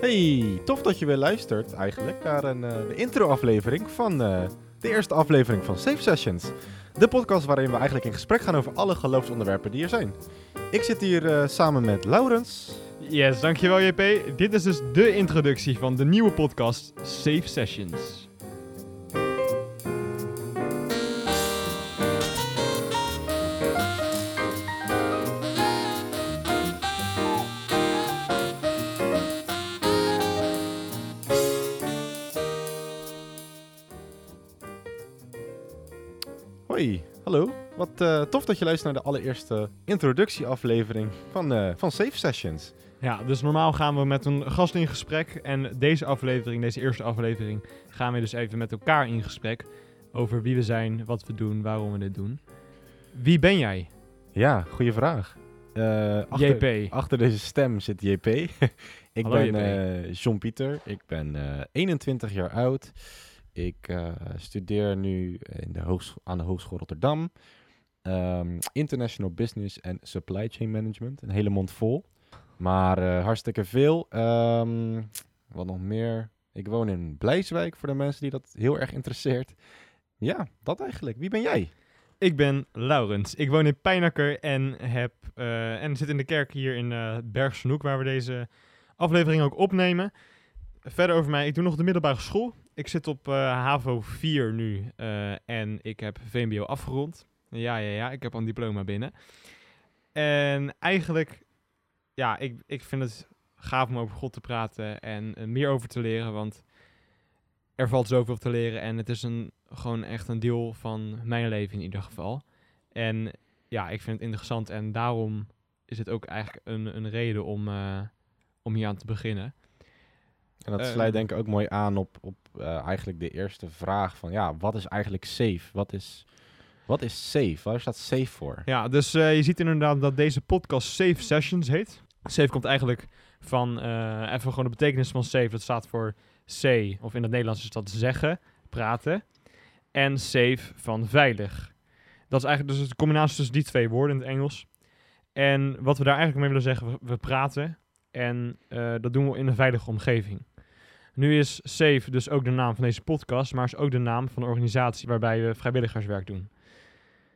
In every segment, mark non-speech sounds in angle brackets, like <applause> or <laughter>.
Hey, tof dat je weer luistert eigenlijk naar een, eh, de intro-aflevering van eh, de eerste aflevering van Safe Sessions. De podcast waarin we eigenlijk in gesprek gaan over alle geloofsonderwerpen die er zijn. Ik zit hier eh, samen met Laurens. Yes, dankjewel JP. Dit is dus de introductie van de nieuwe podcast Safe Sessions. Hoi, hallo. Wat eh, tof dat je luistert naar de allereerste introductieaflevering van, eh, van Safe Sessions. Ja, dus normaal gaan we met een gast in gesprek. En deze aflevering, deze eerste aflevering, gaan we dus even met elkaar in gesprek. Over wie we zijn, wat we doen, waarom we dit doen. Wie ben jij? Ja, goede vraag. Eh, achter, JP. achter deze stem zit JP. <laughs> ik Hallo, ben JP. eh, Jean-Pieter. Ik ben eh, 21 jaar oud. Ik eh, studeer nu in de hoogs- aan de Hogeschool Rotterdam. Ehm, International Business en Supply Chain Management. Een hele mond vol. Maar eh, hartstikke veel. Ehm, wat nog meer? Ik woon in Blijswijk voor de mensen die dat heel erg interesseert. Ja, dat eigenlijk. Wie ben jij? Ik ben Laurens. Ik woon in Pijnakker en, heb, eh, en zit in de kerk hier in eh Bergsenoek, waar we deze aflevering ook opnemen. Verder over mij, ik doe nog de middelbare school. Ik zit op eh, HAVO 4 nu eh, en ik heb VMBO afgerond. Ja, ja, ja, ik heb een diploma binnen. En eigenlijk, ja, ik, ik vind het gaaf om over God te praten en eh, meer over te leren, want er valt zoveel te leren en het is een, gewoon echt een deel van mijn leven in ieder geval. En ja, ik vind het interessant en daarom is het ook eigenlijk een, een reden om, om hier aan te beginnen. En dat Eh, sluit denk ik ook mooi aan op, op eh, eigenlijk de eerste vraag van ja, wat is eigenlijk safe? Wat is, wat is safe? Waar staat safe voor? Ja, dus eh, je ziet inderdaad dat deze podcast Safe Sessions heet. Safe komt eigenlijk van, even gewoon de betekenis van safe. Dat staat voor C, of in het Nederlands is dat zeggen, praten. En safe van veilig. Dat is eigenlijk dus de combinatie tussen die twee woorden in het Engels. En wat we daar eigenlijk mee willen zeggen, we, we praten. En dat doen we in een veilige omgeving. Nu is Safe dus ook de naam van deze podcast, maar is ook de naam van de organisatie waarbij we vrijwilligerswerk doen.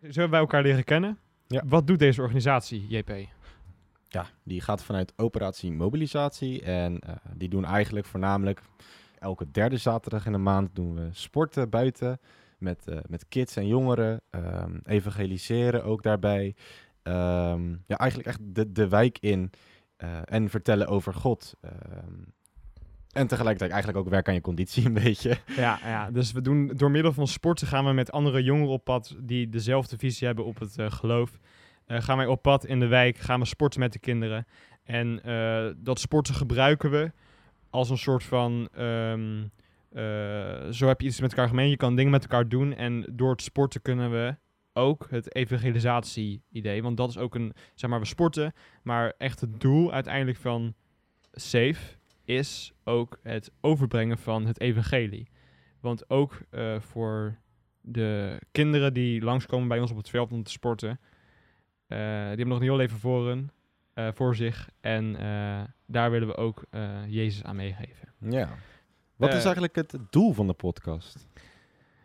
Zo hebben wij elkaar leren kennen. Ja. Wat doet deze organisatie, JP? Ja, die gaat vanuit operatie mobilisatie en eh, die doen eigenlijk voornamelijk elke derde zaterdag in de maand doen we sporten buiten met, eh, met kids en jongeren, ehm, evangeliseren ook daarbij. Ehm, ja, eigenlijk echt de, de wijk in eh, en vertellen over God. Ehm, en tegelijkertijd eigenlijk ook werken aan je conditie een beetje. Ja, ja, dus we doen door middel van sporten gaan we met andere jongeren op pad die dezelfde visie hebben op het eh, geloof. Eh, gaan wij op pad in de wijk, gaan we sporten met de kinderen. En eh, dat sporten gebruiken we als een soort van. ehm, eh, zo heb je iets met elkaar gemeen. Je kan dingen met elkaar doen. En door het sporten kunnen we ook het evangelisatie-idee. Want dat is ook een. Zeg maar, we sporten. Maar echt het doel uiteindelijk van Safe is ook het overbrengen van het evangelie. Want ook eh, voor de kinderen die langskomen bij ons op het veld om te sporten, eh, die hebben nog een heel leven voor, hun, eh, voor zich. En daar willen we ook Jezus aan meegeven. Ja. Wat is eigenlijk het doel van de podcast?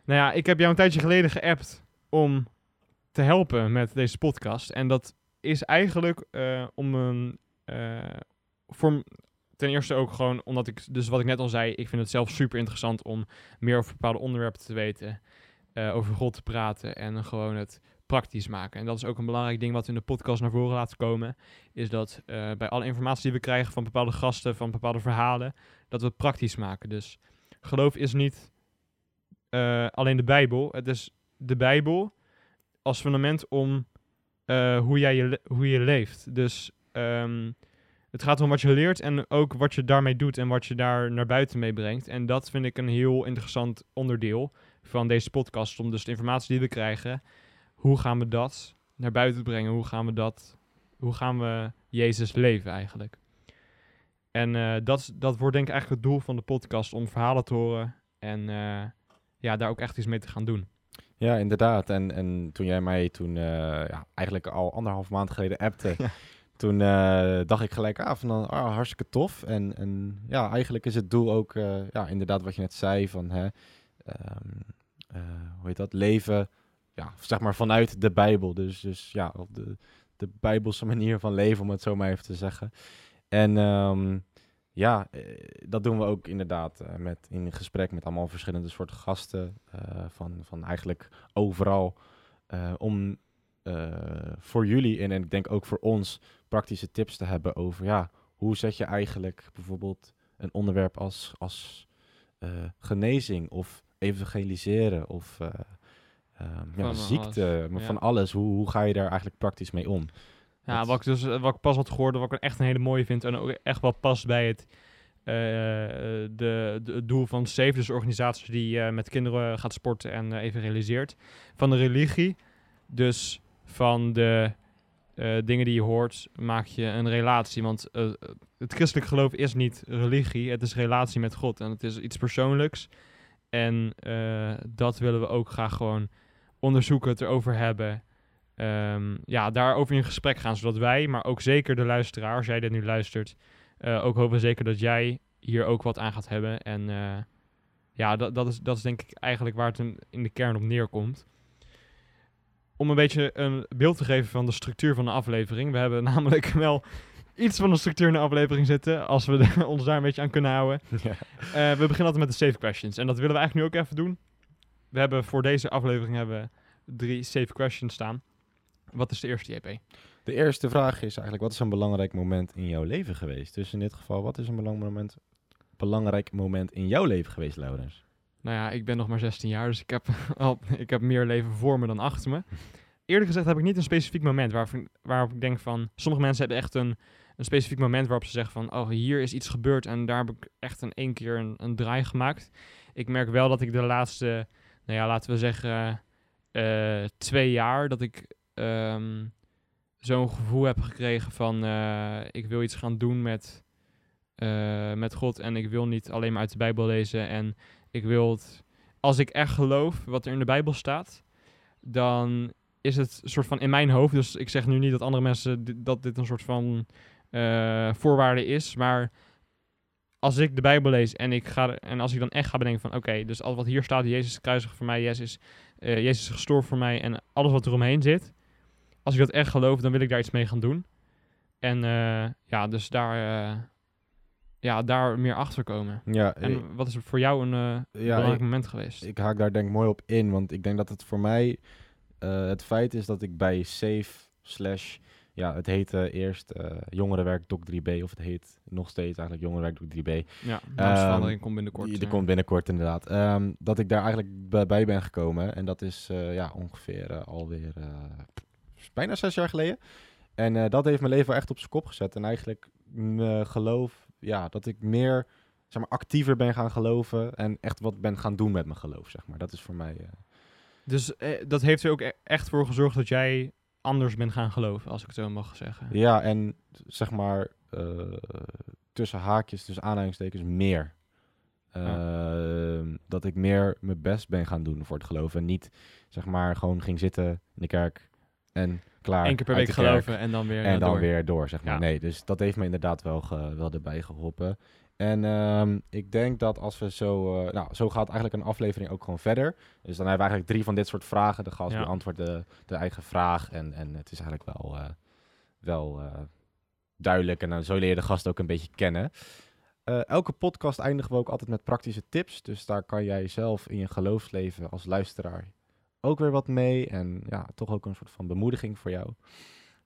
Nou ja, ik heb jou een tijdje geleden geappt om te helpen met deze podcast. En dat is eigenlijk om een. voor, ten eerste ook gewoon omdat ik, dus wat ik net al zei, ik vind het zelf super interessant om meer over bepaalde onderwerpen te weten. eh, over God te praten en gewoon het praktisch maken. En dat is ook een belangrijk ding wat we in de podcast naar voren laten komen. Is dat eh, bij alle informatie die we krijgen van bepaalde gasten, van bepaalde verhalen, dat we het praktisch maken. Dus geloof is niet eh, alleen de Bijbel. Het is de Bijbel als fundament om hoe jij je, hoe je leeft. Dus ehm, het gaat om wat je leert en ook wat je daarmee doet en wat je daar naar buiten mee brengt. En dat vind ik een heel interessant onderdeel van deze podcast. Om dus de informatie die we krijgen, hoe gaan we dat naar buiten brengen? Hoe gaan we dat, hoe gaan we Jezus leven eigenlijk? En eh, dat, dat wordt denk ik eigenlijk het doel van de podcast, om verhalen te horen en eh, ja, daar ook echt iets mee te gaan doen. Ja, inderdaad. En, en toen jij mij toen eh, ja, eigenlijk al anderhalf maand geleden appte, <laughs> Ja. Toen eh, dacht ik gelijk aan van ah, hartstikke tof. En, en ja, eigenlijk is het doel ook eh, ja, inderdaad wat je net zei van hè, ehm, eh, hoe heet dat? Leven, ja, zeg maar vanuit de Bijbel. Dus, dus ja, op de, de Bijbelse manier van leven, om het zo maar even te zeggen. En ehm, ja, dat doen we ook inderdaad met, in gesprek met allemaal verschillende soorten gasten van, van eigenlijk overal. om voor jullie en, en ik denk ook voor ons praktische tips te hebben over ja, hoe zet je eigenlijk bijvoorbeeld een onderwerp als, als eh, genezing of evangeliseren of eh, ehm, ja, ziekte, alles, maar ja. van alles. Hoe, hoe ga je daar eigenlijk praktisch mee om? Ja, Dat- wat ik dus eh, wat ik pas had gehoord, wat ik echt een hele mooie vind en ook echt wel past bij het, de, de, het doel van SAFE, dus organisatie die eh, met kinderen gaat sporten en even realiseert. Van de religie, dus van de eh, dingen die je hoort, maak je een relatie. Want eh, het christelijk geloof is niet religie, het is relatie met God en het is iets persoonlijks. En eh, dat willen we ook graag gewoon onderzoeken, het erover hebben. Ehm, ja, daarover in gesprek gaan, zodat wij, maar ook zeker de luisteraar, als jij dit nu luistert, ook hopen zeker dat jij hier ook wat aan gaat hebben. En ja, dat, dat, is, dat is denk ik eigenlijk waar het in de kern op neerkomt. Om een beetje een beeld te geven van de structuur van de aflevering. We hebben <laughs> namelijk wel iets van een structuur in de aflevering zitten, als we de- <laughs> ons daar een beetje aan kunnen houden. <laughs> ja. Eh, we beginnen altijd met de safe questions. En dat willen we eigenlijk nu ook even doen. We hebben voor deze aflevering hebben drie safe questions staan. Wat is de eerste, JP? De eerste vraag is eigenlijk, wat is een belangrijk moment in jouw leven geweest? Dus in dit geval, wat is een belangrijk moment, belangrijk moment in jouw leven geweest, Laurens? Nou ja, ik ben nog maar 16 jaar, dus ik heb, <laughs> al, ik heb meer leven voor me dan achter me. <laughs> Eerlijk gezegd heb ik niet een specifiek moment waarop, ik- waarop ik denk van... Sommige mensen hebben echt een, een specifiek moment waarop ze zeggen van... Oh, hier is iets gebeurd en daar heb ik echt in één keer een, een draai gemaakt. Ik merk wel dat ik de laatste, nou ja, laten we zeggen, eh, twee jaar... dat ik ehm, zo'n gevoel heb gekregen van... eh, ik wil iets gaan doen met, eh, met God en ik wil niet alleen maar uit de Bijbel lezen... en ik wil het, als ik echt geloof wat er in de Bijbel staat, dan is het soort van in mijn hoofd. Dus ik zeg nu niet dat andere mensen dat dit een soort van eh, voorwaarde is, maar als ik de Bijbel lees en ik ga en als ik dan echt ga bedenken van oké, dus alles wat hier staat, Jezus is kruisig voor mij, Jezus, eh, Jezus is gestorven voor mij en alles wat er omheen zit, als ik dat echt geloof, dan wil ik daar iets mee gaan doen. En ja, dus daar, ja, daar meer achter komen. Ja, ik, En wat is voor jou een eh, ja, belangrijk ik, moment geweest? ik haak daar denk ik mooi op in, want ik denk dat het voor mij eh, het feit is dat ik bij Safe slash, ja, het heette eerst eh Jongerenwerk Doc 3B, of het heet nog steeds eigenlijk Jongerenwerk Doc 3B. ja, Ehm, komt binnenkort. Die, die komt binnenkort inderdaad. Ehm, dat ik daar eigenlijk bij, ben gekomen. En dat is ja, ongeveer alweer bijna zes jaar geleden. En dat heeft mijn leven echt op zijn kop gezet. En eigenlijk mijn geloof, ja, dat ik meer zeg maar, actiever ben gaan geloven. En echt wat ben gaan doen met mijn geloof, zeg maar. Dat is voor mij... eh, Dus eh, dat heeft er ook e- echt voor gezorgd dat jij anders bent gaan geloven, als ik het zo mag zeggen. Ja, en zeg maar eh, tussen haakjes, tussen aanhalingstekens, meer. Ehm, Dat ik meer mijn best ben gaan doen voor het geloven. En niet zeg maar gewoon ging zitten in de kerk en klaar. Eén keer per week geloven en dan weer En eh, dan door. weer door, zeg maar. Ja. Nee, dus dat heeft me inderdaad wel, ge- wel erbij geholpen. En ehm, ik denk dat als we zo... eh, nou, zo gaat eigenlijk een aflevering ook gewoon verder. Dus dan hebben we eigenlijk drie van dit soort vragen. De gast Ja. beantwoordt de, de eigen vraag. En, en het is eigenlijk wel, eh, wel duidelijk. En dan zo leer je de gast ook een beetje kennen. Elke podcast eindigen we ook altijd met praktische tips. Dus daar kan jij zelf in je geloofsleven als luisteraar ook weer wat mee. En ja, toch ook een soort van bemoediging voor jou.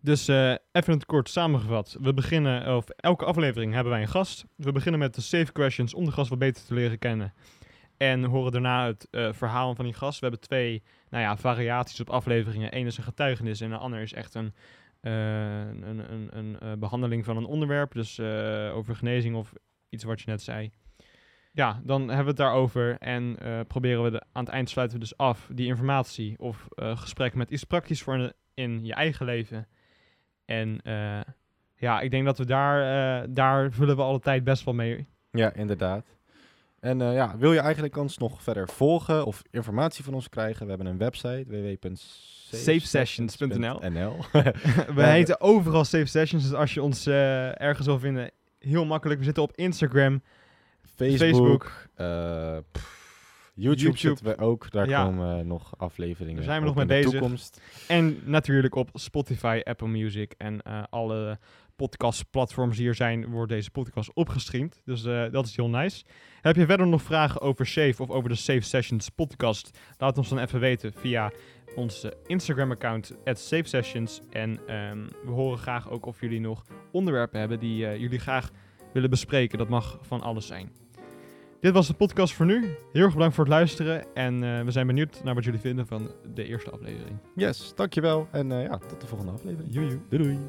Dus eh, even het kort samengevat. We beginnen, of elke aflevering hebben wij een gast. We beginnen met de safe questions om de gast wat beter te leren kennen. En horen daarna het eh, verhaal van die gast. We hebben twee nou ja, variaties op afleveringen. Eén is een getuigenis en de ander is echt een, eh, een, een, een, eh, behandeling van een onderwerp. Dus over genezing of iets wat je net zei. Ja, dan hebben we het daarover en eh, proberen we de, aan het eind sluiten we dus af die informatie of eh, gesprek met iets praktisch voor in, in je eigen leven. En eh, ja, ik denk dat we daar, daar vullen we alle tijd best wel mee. Ja, inderdaad. En ja, wil je eigenlijk ons nog verder volgen of informatie van ons krijgen? We hebben een website www.safesessions.nl Safesessions.nl. <laughs> <laughs> we heten overal Safe Sessions, dus als je ons ergens wil vinden, heel makkelijk. We zitten op Instagram. Facebook, Facebook. eh, pff, YouTube, YouTube. zitten we ook. Daar Ja. komen nog afleveringen Daar zijn we nog mee bezig. toekomst. En natuurlijk op Spotify, Apple Music en eh, alle podcastplatforms die er zijn, wordt deze podcast opgestreamd. Dus eh, dat is heel nice. Heb je verder nog vragen over Safe of over de Safe Sessions podcast? Laat ons dan even weten via ons eh, Instagram-account, Safe Sessions. En ehm, we horen graag ook of jullie nog onderwerpen hebben die jullie graag willen bespreken. Dat mag van alles zijn. Dit was de podcast voor nu. Heel erg bedankt voor het luisteren. En eh, we zijn benieuwd naar wat jullie vinden van de eerste aflevering. Yes, dankjewel. En eh, ja, tot de volgende aflevering. Joejoe. Doei doei.